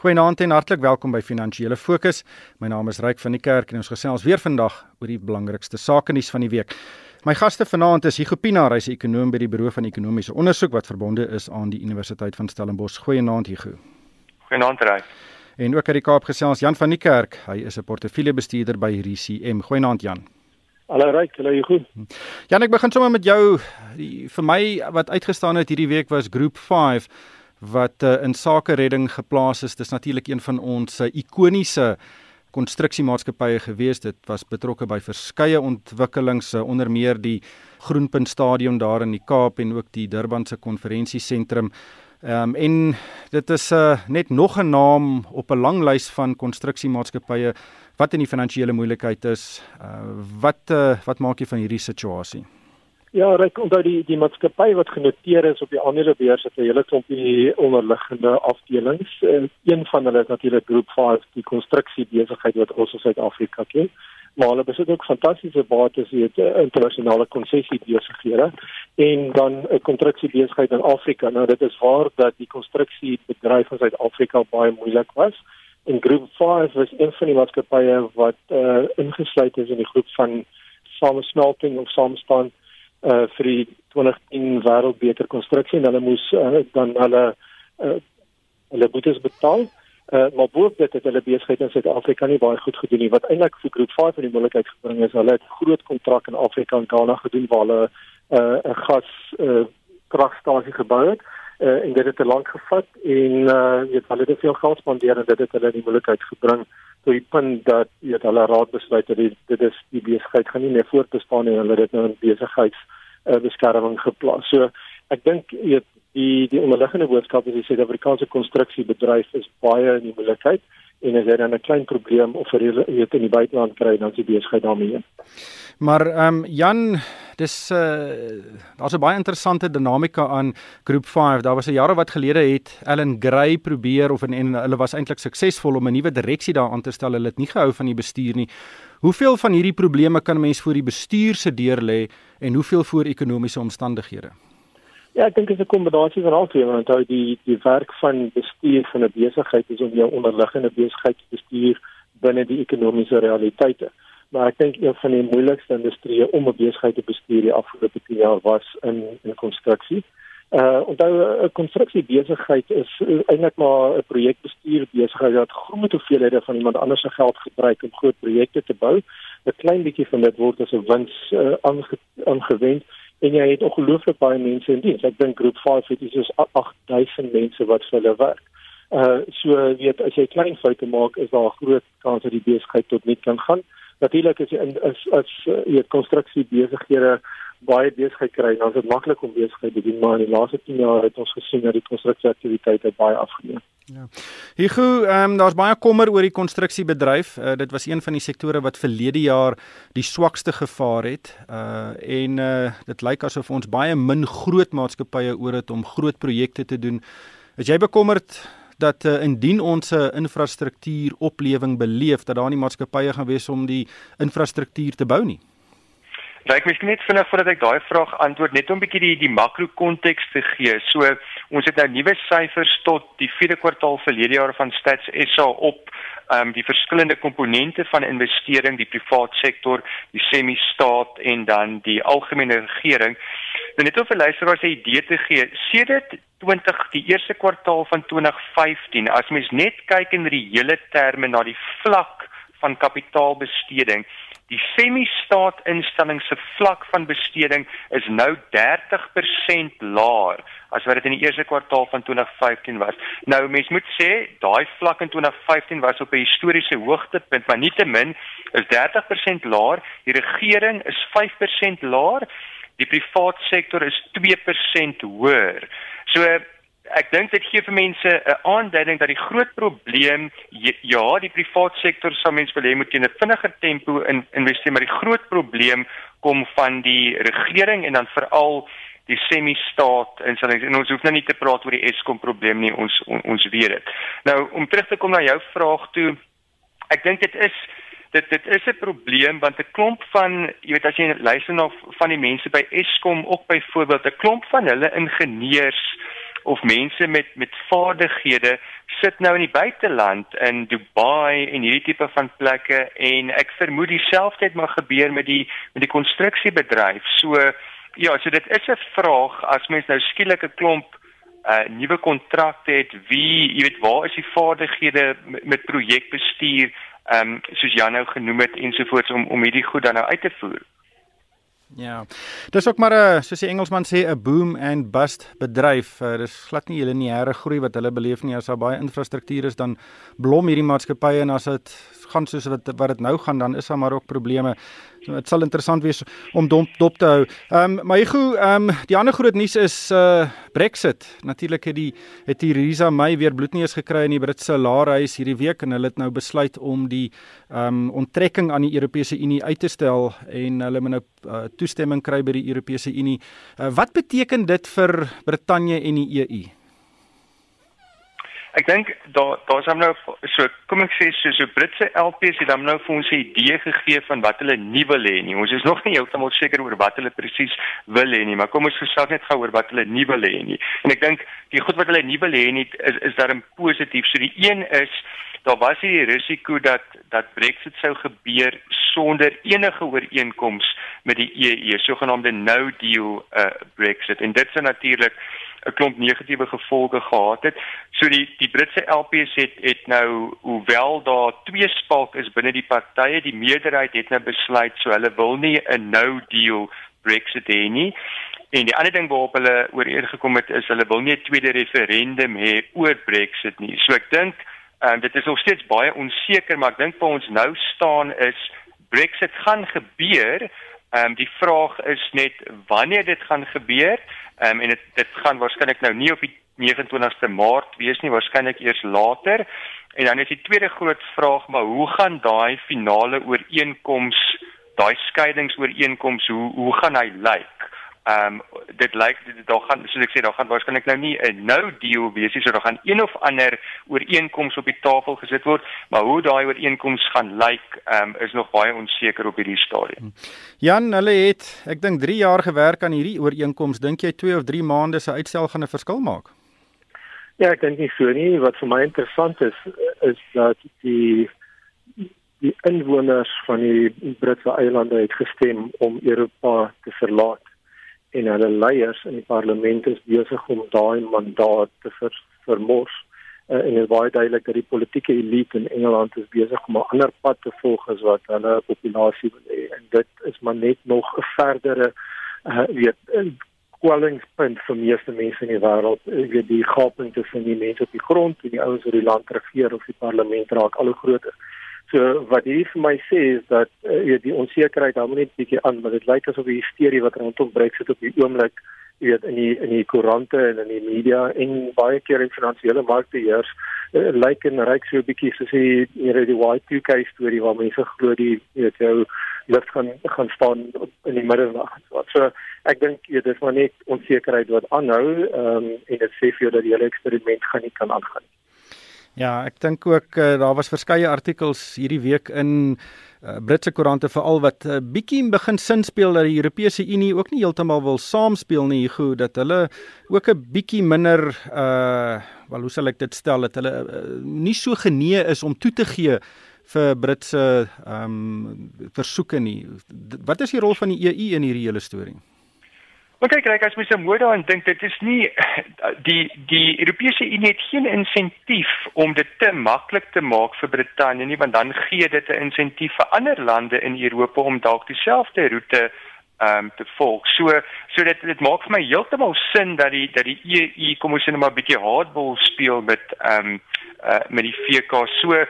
Goeienaand en hartlik welkom by Finansiële Fokus. My naam is Ryk van die Kerk en ons gesels weer vandag oor die belangrikste sake nuus van die week. My gaste vanaand is Hugo Pinaar, hy's 'n ekonoom by die Buro van Ekonomiese Onderzoek wat verbonde is aan die Universiteit van Stellenbosch. Goeienaand Hugo. Goeienaand Ryk. En ook uit die Kaap gesels Jan van die Kerk. Hy is 'n portefeuljebestuurder by RCM. Goeienaand Jan. Hallo Ryk, hallo goed. Jan, ek begin sommer met jou. Die, vir my wat uitgestaan het hierdie week was Groep 5 wat uh, in sake redding geplaas is. Dis natuurlik een van ons uh, ikoniese konstruksiemaatskappye gewees. Dit was betrokke by verskeie ontwikkelings uh, onder meer die Groenpunt Stadion daar in die Kaap en ook die Durban se konferensiesentrum. Ehm um, en dit is uh, net nog 'n naam op 'n lang lys van konstruksiemaatskappye wat in die finansiële moeilikheid is. Uh, wat uh, wat maak jy van hierdie situasie? Ja, ek onthou die die maatskappy wat genoteer is op die aandelebeurs het 'n hele klompie onderliggende afdelings. Een van hulle is natuurlik Groep 5, die konstruksie besigheid wat ons in Suid-Afrika ken. Maar hulle besit ook fantastiese bates hier te internasionale konsessie besighede en dan 'n uh, konstruksie besigheid in Afrika. Nou dit is waar dat die konstruksie bedryf in Suid-Afrika baie moeilik was. En Groep 5 was een van die maatskappye wat uh, ingesluit is in die groep van samesmelting of samestaan uh vir die 2010 wêreldbeker konstruksie en hulle moes uh, dan hulle uh, hulle boetes betaal. Uh maar boop dit het hulle besigheid in Suid-Afrika nie baie goed gedoen nie. Wat eintlik vir Groep 5 in die moontlikheid gebring is, hulle het groot kontrak in Afrika en Ghana gedoen waar hulle uh, 'n gas uh kragstasie gebou het. Uh en dit het te lank gevat en uh weet hulle het veel geld spandeer en dit het hulle in die moontlikheid gebring tot die punt dat weet hulle raad besluit dat die, dit is die besigheid gaan nie meer voortbestaan en hulle het nou in besigheids uh, beskerming geplaas. So ek dink weet die die onderliggende boodskap is die Suid-Afrikaanse konstruksiebedryf is baie in die moeilikheid en as jy dan 'n klein probleem of vir weet in die buiteland kry dan die besigheid daarmee. Maar ehm um, Jan, dis uh daar's 'n baie interessante dinamika aan Groep 5. Daar was 'n jare wat gelede het Ellen Gray probeer of en, en hulle was eintlik suksesvol om 'n nuwe direksie daar aan te stel. Hulle het nie gehou van die bestuur nie. Hoeveel van hierdie probleme kan 'n mens voor die bestuur se deur lê en hoeveel voor ekonomiese omstandighede? Ja, ek dink dit is 'n kombinasie van albei, want onthou die die werk van bestuur van 'n besigheid is om jou onderliggende besigheid te bestuur binne die ekonomiese realiteite. Maar ek dink een van die moeilikste industrieë om 'n besigheid te bestuur die afgelope 10 jaar was in in konstruksie. Uh onthou 'n konstruksiebesigheid is eintlik maar 'n projekbestuur besigheid wat groot hoeveelhede van iemand anders se geld gebruik om groot projekte te bou. 'n Klein bietjie van dit word as 'n wins uh, aangewend en jy het ongelooflik baie mense in diens. Ek dink groep 5 het dis soos 8000 mense wat vir hulle werk. Uh so weet as jy klein foute maak, is daar groot kans dat die besigheid tot niet kan gaan. Natuurlik is jy in is as jy uh, konstruksie besighede baie besigheid kry, dan is dit maklik om besigheid te doen, maar in die laaste 10 jaar het ons gesien dat die konstruksieaktiwiteite baie afgeneem. Ja. Hierdie ehm um, daar's baie kommer oor die konstruksiebedryf. Uh, dit was een van die sektore wat verlede jaar die swakste gevaar het. Uh en uh dit lyk asof ons baie min groot maatskappye oor het om groot projekte te doen. Is jy bekommerd dat uh, indien ons 'n infrastruktuur oplewing beleef dat daar nie maatskappye gaan wees om die infrastruktuur te bou nie? Kyk, miskien net vinnig voordat ek daai vraag antwoord, net om 'n bietjie die die makro konteks te gee. So, ons het nou nuwe syfers tot die 4de kwartaal verlede jaar van Stats SA op ehm um, die verskillende komponente van investering, die privaat sektor, die semi-staat en dan die algemene regering. Nou net om vir luisteraars 'n idee te gee, sedert 20 die eerste kwartaal van 2015, as mens net kyk in hele terme na die vlak van kapitaalbesteding Die semi-staat instelling se vlak van besteding is nou 30% laer as wat dit in die eerste kwartaal van 2015 was. Nou mens moet sê, daai vlak in 2015 was op 'n historiese hoogtepunt, maar nietemin is 30% laer. Die regering is 5% laer. Die private sektor is 2% hoër. So ek dink dit gee vir mense 'n aanduiding dat die groot probleem ja, die private sektor sou mens wil hê moet in 'n vinniger tempo in investeer, maar die groot probleem kom van die regering en dan veral die semi-staat en ons hoef nou nie te praat oor die Eskom probleem nie, ons on, ons weet dit. Nou om terug te kom na jou vraag toe, ek dink dit is dit dit is 'n probleem want 'n klomp van jy weet as jy luister na van die mense by Eskom ook byvoorbeeld 'n klomp van hulle ingenieurs of mense met met vaardighede sit nou in die buiteland in Dubai en hierdie tipe van plekke en ek vermoed dieselfde het maar gebeur met die met die konstruksiebedryf. So ja, so dit is 'n vraag as mens nou skielik 'n klomp uh nuwe kontrakte het, wie, jy weet, waar is die vaardighede met, met projekbestuur, ehm um, soos Jan nou genoem het ensovoorts om om hierdie goed dan nou uit te voer. Ja. Dis ook maar 'n soos die Engelsman sê 'n boom and bust bedryf. Uh, dis glad nie hulle lineêre groei wat hulle beleef nie. As daar baie infrastruktuur is, dan blom hierdie maatskappye en as dit gaan soos wat wat dit nou gaan, dan is daar maar ook probleme. So dit sal interessant wees om dop dop te hou. Ehm um, maar Hugo, ehm um, die ander groot nuus is uh Brexit. Natuurlik het die het Theresa May weer bloedneus gekry in die Britse laerhuis hierdie week en hulle het nou besluit om die ehm um, onttrekking aan die Europese Unie uit te stel en hulle moet nou uh, toestemming kry by die Europese Unie. Uh, wat beteken dit vir Brittanje en die EU? Ek dink daar daar's hom nou so kom ek sê so so Britse LPs het hom nou vir ons 'n idee gegee van wat hulle nie wil hê nie. Ons is nog nie heeltemal seker oor wat hulle presies wil hê nie, maar kom ons gesels net gou oor wat hulle nie wil hê nie. En ek dink die goed wat hulle nie wil hê nie is is daarin positief. So die een is daar was hier die risiko dat dat Brexit sou gebeur sonder enige ooreenkoms met die EU, sogenaamde no deal uh, Brexit. En dit sou natuurlik 'n klomp negatiewe gevolge gehad het. So die die Britse LPs het het nou hoewel daar twee spalk is binne die partye, die meerderheid het nou besluit so hulle wil nie 'n no deal Brexit hê nie. En die ander ding waarop hulle ooreengekom het is hulle wil nie 'n tweede referendum hê oor Brexit nie. So ek dink um, dit is nog steeds baie onseker, maar ek dink vir ons nou staan is Brexit gaan gebeur. Ehm um, die vraag is net wanneer dit gaan gebeur. Ehm um, en dit dit gaan waarskynlik nou nie op die 29ste Maart wees nie, waarskynlik eers later. En dan is die tweede groot vraag, maar hoe gaan daai finale ooreenkoms, daai skeiingsooreenkoms, hoe hoe gaan hy lyk? Ehm um, dit lyk daar gaan soos ek sê daar gaan waarskynlik nou nie 'n nou deal wees nie, so daar gaan een of ander ooreenkoms op die tafel gesit word, maar hoe daai ooreenkoms gaan lyk, ehm um, is nog baie onseker op hierdie stadium. Jan, hulle het ek dink 3 jaar gewerk aan hierdie ooreenkoms. Dink jy 2 of 3 maande se uitstel gaan 'n verskil maak? Ja, ek dink nie so nie. Wat vir my interessant is is dat die die inwoners van die Britse eilande het gestem om Europa te verlaat en hulle leiers in die parlement is besig om daai mandaat te ver, vermors. Uh, en dit is baie duidelik dat die politieke elite in Engeland is besig om 'n ander pad te volg as wat hulle populasie wil hê. En dit is maar net nog 'n verdere uh, weet kwellingspunt vir meeste mense in die wêreld. Weet die gaping tussen die mense op die grond en die ouens wat die land regeer of die parlement raak al hoe groter So wat hier vir my sê is dat uh, die onsekerheid hou net bietjie aan, maar dit lyk asof die hysterie wat rondom Brexit op die oomblik weet in die in die koerante en in die media en baie keer in finansiële markte heers uh, lyk en ryk so bietjie soos die hier die Y2K storie waar mense glo die weet jou lig gaan gaan staan in die middernag. So ek dink dit is maar net onsekerheid wat aanhou um, en dit sê vir jou dat die hele eksperiment gaan nie kan aangaan nie. Ja, ek dink ook uh, daar was verskeie artikels hierdie week in uh, Britse koerante veral wat uh, bietjie begin sin speel dat die Europese Unie ook nie heeltemal wil saamspeel nie, goed dat hulle ook 'n bietjie minder uh wel hoe sal ek dit stel dat hulle uh, nie so genee is om toe te gee vir Britse ehm um, versoeke nie. Wat is die rol van die EU in hierdie hele storie? Maar kyk, kyk as mens se moed daarin dink, dit is nie die die Europese Unie het geen insentief om dit te maklik te maak vir Brittanje nie, want dan gee dit 'n insentief vir ander lande in Europa om dalk dieselfde roete ehm um, te volg. So so dit dit maak vir my heeltemal sin dat die dat die EU kom ons sê net maar 'n bietjie hardball speel met ehm um, uh, met die VK. So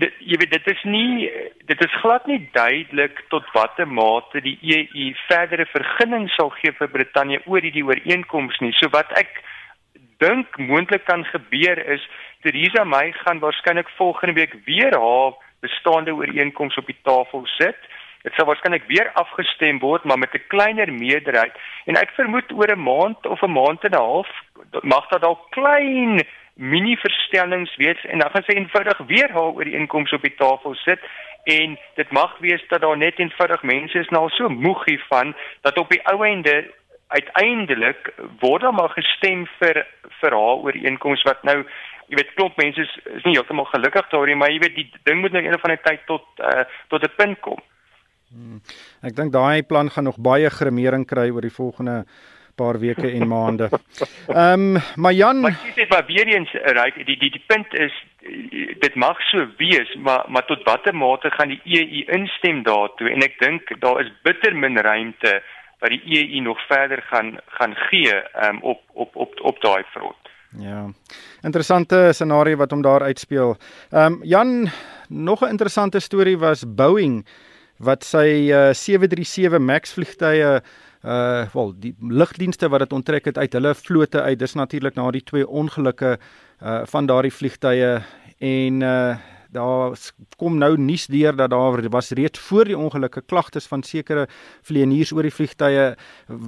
dit jy weet dit is nie dit is glad nie duidelik tot watter mate die EU verdere vergunning sal gee vir Brittanje oor hierdie ooreenkoms nie. So wat ek dink moontlik kan gebeur is Theresa May gaan waarskynlik volgende week weer haar bestaande ooreenkoms op die tafel sit. Dit sal waarskynlik weer afgestem word maar met 'n kleiner meerderheid en ek vermoed oor 'n maand of 'n maand en 'n half mag daar dalk klein mini verstellings wees en dan gaan sy eenvoudig weer haar oor die inkomste op die tafel sit en dit mag wees dat daar net eenvoudig mense is nou so moeg hiervan dat op die ou einde uiteindelik word daar maar gestem vir vir haar ooreenkoms wat nou jy weet klop mense is, is nie heeltemal gelukkig daarin maar jy weet die ding moet nou eendag van 'n tyd tot uh, tot 'n punt kom. Hmm. Ek dink daai plan gaan nog baie grimering kry oor die volgende paar weke en maande. Ehm um, maar Jan, maar jy sê maar weer eens right, die die die punt is dit mag so wees, maar maar tot watter mate gaan die EU instem daartoe en ek dink daar is bitter min ruimte wat die EU nog verder gaan gaan gee um, op op op op daai front. Ja. Interessante scenario wat hom daar uitspeel. Ehm um, Jan, nog 'n interessante storie was Boeing wat sy uh, 737 Max vliegtye uh wel die lugdienste wat dit onttrek het uit hulle vlote uit dis natuurlik na die twee ongelukke uh van daardie vliegtye en uh daar kom nou nuus deur dat daar was reeds voor die ongelukke klagtes van sekere vlieëniers oor die vliegtye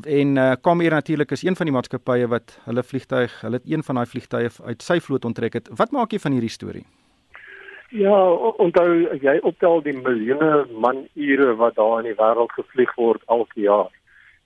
en uh Comair natuurlik is een van die maatskappye wat hulle vliegtyg hulle het een van daai vliegtye uit sy vloot onttrek het. Wat maak jy van hierdie storie? Ja, onthou jy optel die miljoene manure wat daar in die wêreld gevlieg word elke jaar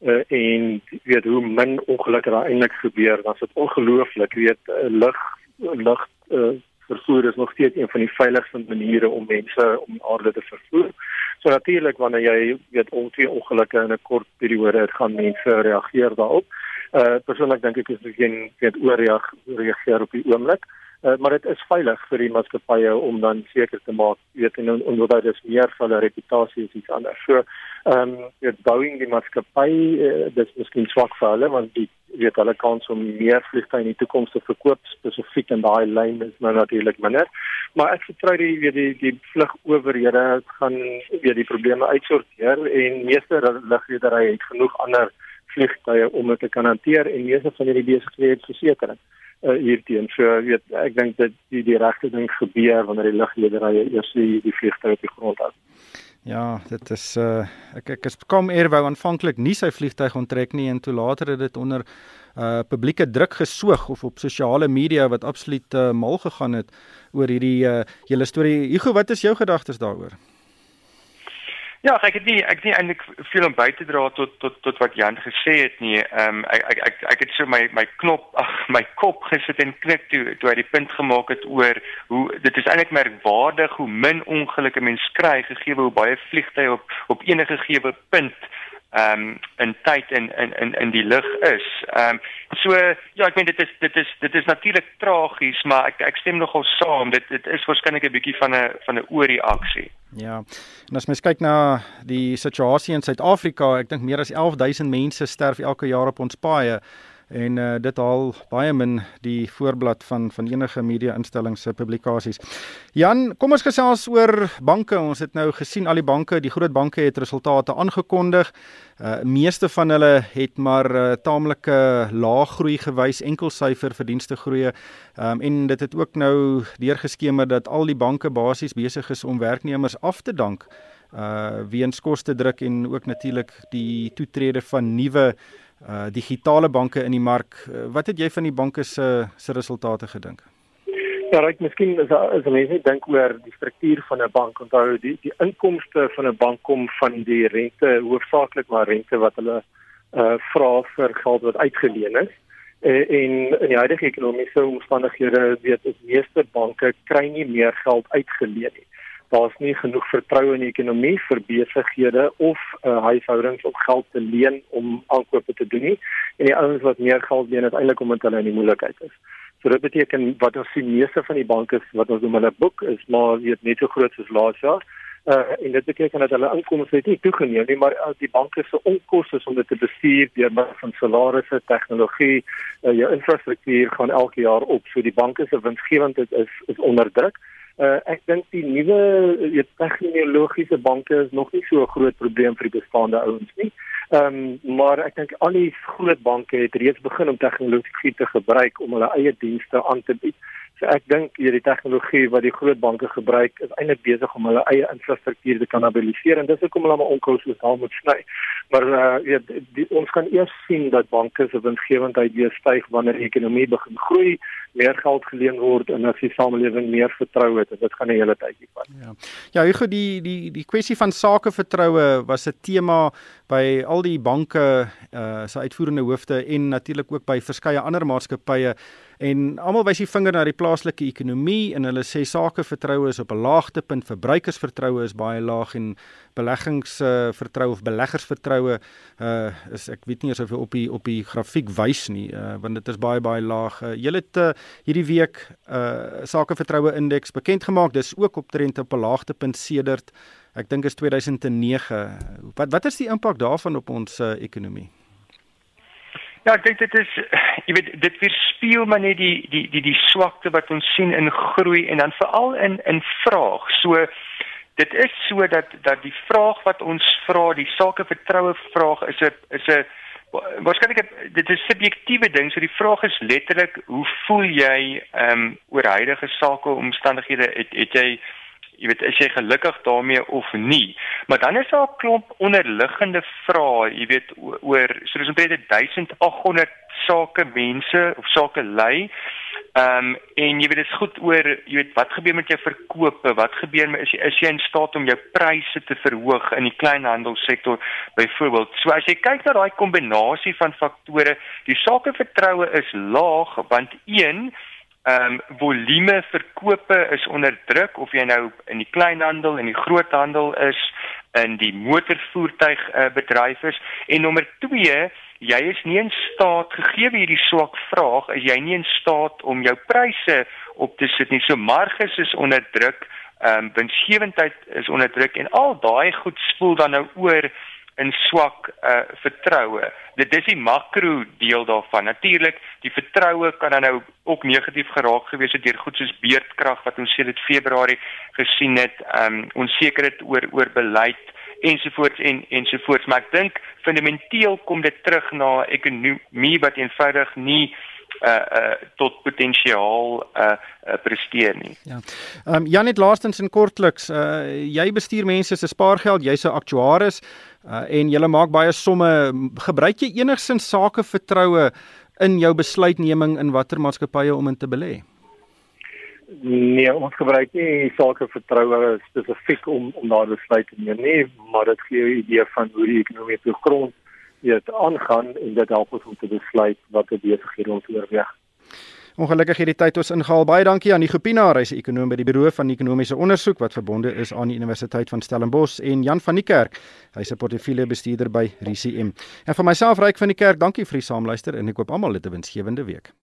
uh, en weet hoe min ongelukke daar eintlik gebeur, dan is dit ongelooflik, weet uh, lug lug uh, vervoer is nog steeds een van die veiligste maniere om mense om aarde te vervoer. So natuurlik wanneer jy weet ongeveer ongelukke in 'n kort periode het, gaan mense reageer daarop. Uh persoonlik dink ek is dit geen weet ooreageer op die oomblik. Uh, maar dit is veilig vir die maatskappye om dan seker te maak weet en omdat dit is meer vir hulle reputasie is iets anders. So ehm um, weet Boeing die maatskappy uh, dis miskien swak vir hulle want die weet hulle kans om meer vliegtye in die toekoms te verkoop spesifiek in daai lyn is nou natuurlik minder. Maar ek vertrou die weet die die vlugowerhede gaan weet die probleme uitsorteer en meeste lugrederye het genoeg ander vliegtye om dit te kan hanteer en meeste van hierdie besighede versekerings uh, hierteen. So weet ek dink dat die die regte ding gebeur wanneer die luglederye eers die, die vliegtuig op die grond het. Ja, dit is uh ek ek is kom eer wou aanvanklik nie sy vliegtuig onttrek nie en toe later het dit onder uh publieke druk gesoog of op sosiale media wat absoluut uh, mal gegaan het oor hierdie uh hele storie. Hugo, wat is jou gedagtes daaroor? Ja, ek het nie ek het nie eintlik veel om by te dra tot tot tot wat Jan gesê het nie. Ehm um, ek, ek ek ek het so my my knop ag my kop gesit en knik toe toe hy die punt gemaak het oor hoe dit is eintlik merkwaardig hoe min ongelukke mens kry gegee hoe baie vliegtye op op enige gegewe punt ehm um, in tyd in in in in die lug is. Ehm um, so ja, ek meen dit is dit is dit is natuurlik tragies, maar ek ek stem nogal saam. Dit dit is waarskynlik 'n bietjie van 'n van 'n oorreaksie. Ja. En as mens kyk na die situasie in Suid-Afrika, ek dink meer as 11000 mense sterf elke jaar op ons paaie en uh, dit haal baie min die voorblad van van enige media instellings se publikasies. Jan, kom ons gesels oor banke. Ons het nou gesien al die banke, die groot banke het resultate aangekondig. Uh meeste van hulle het maar uh, taamlike lae groei gewys, enkel syfer verdienste groei. Um en dit het ook nou deurgeskemer dat al die banke basies besig is om werknemers af te dank uh weens koste druk en ook natuurlik die toetrede van nuwe uh digitale banke in die mark. Uh, wat het jy van die banke se se resultate gedink? Ja, ek miskien is as mense dink oor die struktuur van 'n bank, onthou die die inkomste van 'n bank kom van die rente, hoofsaaklik maar rente wat hulle uh vra vir geld wat uitgeleen is. Uh, en in die huidige ekonomiese omstandighede weet ons meeste banke kry nie meer geld uitgeleen nie daar's nie genoeg vertroue in die ekonomie vir besighede of uh, huishoudings om geld te leen om aankope te doen nie en die ouens wat meer geld leen uiteindelik omdat hulle in die moeilikheid is. So dit beteken wat ons sien meeste van die banke wat ons noem hulle boek is maar weet net so groot soos laas jaar. Uh, en dit beteken dat hulle inkomste het nie toegeneem nie maar uh, die banke se onkoste om dit te bestuur deur middel van salarisse, tegnologie, uh, jou infrastruktuur gaan elke jaar op. So die banke se winsgewendheid is is onder druk. Uh, ek dink die nuwe weet tegnologiese banke is nog nie so 'n groot probleem vir die bestaande ouens nie. Ehm um, maar ek dink al die groot banke het reeds begin om tegnologie te gebruik om hulle eie dienste aan te bied. So ek dink hierdie tegnologie wat die groot banke gebruik is eintlik besig om hulle eie infrastruktuur te kanaliseer en dis hoekom hulle maar onkoste sal moet sny. Maar uh weet die, ons kan eers sien dat banke se winsgewendheid weer styg wanneer die ekonomie begin groei, meer geld geleen word en as die samelewing meer vertrou het, dit gaan 'n hele tydjie vat. Ja. Ja, Hugo, die die die kwessie van sakevertroue was 'n tema by al die banke uh se uitvoerende hoofde en natuurlik ook by verskeie ander maatskappye en almal wys die vinger na die plaaslike ekonomie en hulle sê sakevertroue is op 'n laagtepunt, verbruikersvertroue is baie laag en beleggingsvertroue uh, of beleggersvertroue uh is ek weet nie of op die op die grafiek wys nie uh want dit is baie baie laag. Uh, Julle het uh, hierdie week uh sakevertroue indeks bekend gemaak. Dis ook optrent op 'n laagtepunt sedert ek dink is 2009. Wat wat is die impak daarvan op ons uh, ekonomie? Ja, ek dink dit is jy weet dit weerspieël maar net die die die die swakte wat ons sien in groei en dan veral in in vraag. So dit is so dat dat die vraag wat ons vra, die sakevertroue vraag is 'n is 'n waarskynlik dit is subjektiewe ding. So die vraag is letterlik hoe voel jy ehm um, oor huidige sake omstandighede? Het het jy jy weet is jy gelukkig daarmee of nie maar dan is daar 'n klomp onderliggende vrae jy weet oor soos omtrent 1800 sake mense of sake lei ehm um, en jy weet dit is goed oor jy weet wat gebeur met jou verkope? Wat gebeur met is jy is jy in staat om jou pryse te verhoog in die kleinhandelsektor byvoorbeeld? So as jy kyk na daai kombinasie van faktore die sakevertroue is laag want een ehm um, volume verkope is onder druk of jy nou in die kleinhandel en die groothandel is in die motorvoertuig uh, bedryf is en nommer 2 jy is nie in staat gegee hierdie swak vraag is jy nie in staat om jou pryse op te sit nie so marges is onder druk ehm um, winsgewendheid is onder druk en al daai goed spoel dan nou oor in swak uh vertroue. Dit is die makro deel daarvan. Natuurlik, die vertroue kan dan nou ook negatief geraak gewees het deur goed soos beerdkrag wat ons sê dit Februarie gesien het, um onsekerheid oor oor beleid ensovoorts en ensovoorts, maar ek dink fundamenteel kom dit terug na ekonomie wat eenvoudig nie uh uh tot potensiaal uh, uh presteer nie. Ja. Ehm um, Janet laastens in kortliks, uh jy bestuur mense se spaargeld, jy's 'n aktuaris uh en jy maak baie somme. Gebruik jy enigsins sake vertroue in jou besluitneming in watter maatskappye om in te belê? Nee, ons gebruik nie sake vertroue spesifiek om om daardie besluit te neem nie, maar dit gee 'n idee van hoe die ekonomie die grond weet aangaan en dit help ons om te besluit watter besighede ons oorweeg. Ongelukkig hierdie tyd ons ingehaal. Baie dankie aan die Gopina, hy's 'n ekonom by die Buro van Ekonomiese Onderzoek wat verbonde is aan die Universiteit van Stellenbosch en Jan van die Kerk, hy's 'n portefeuljebestuurder by RCM. En vir myself Ryk van die Kerk, dankie vir die saamluister en ek koop almal 'n winsgewende week.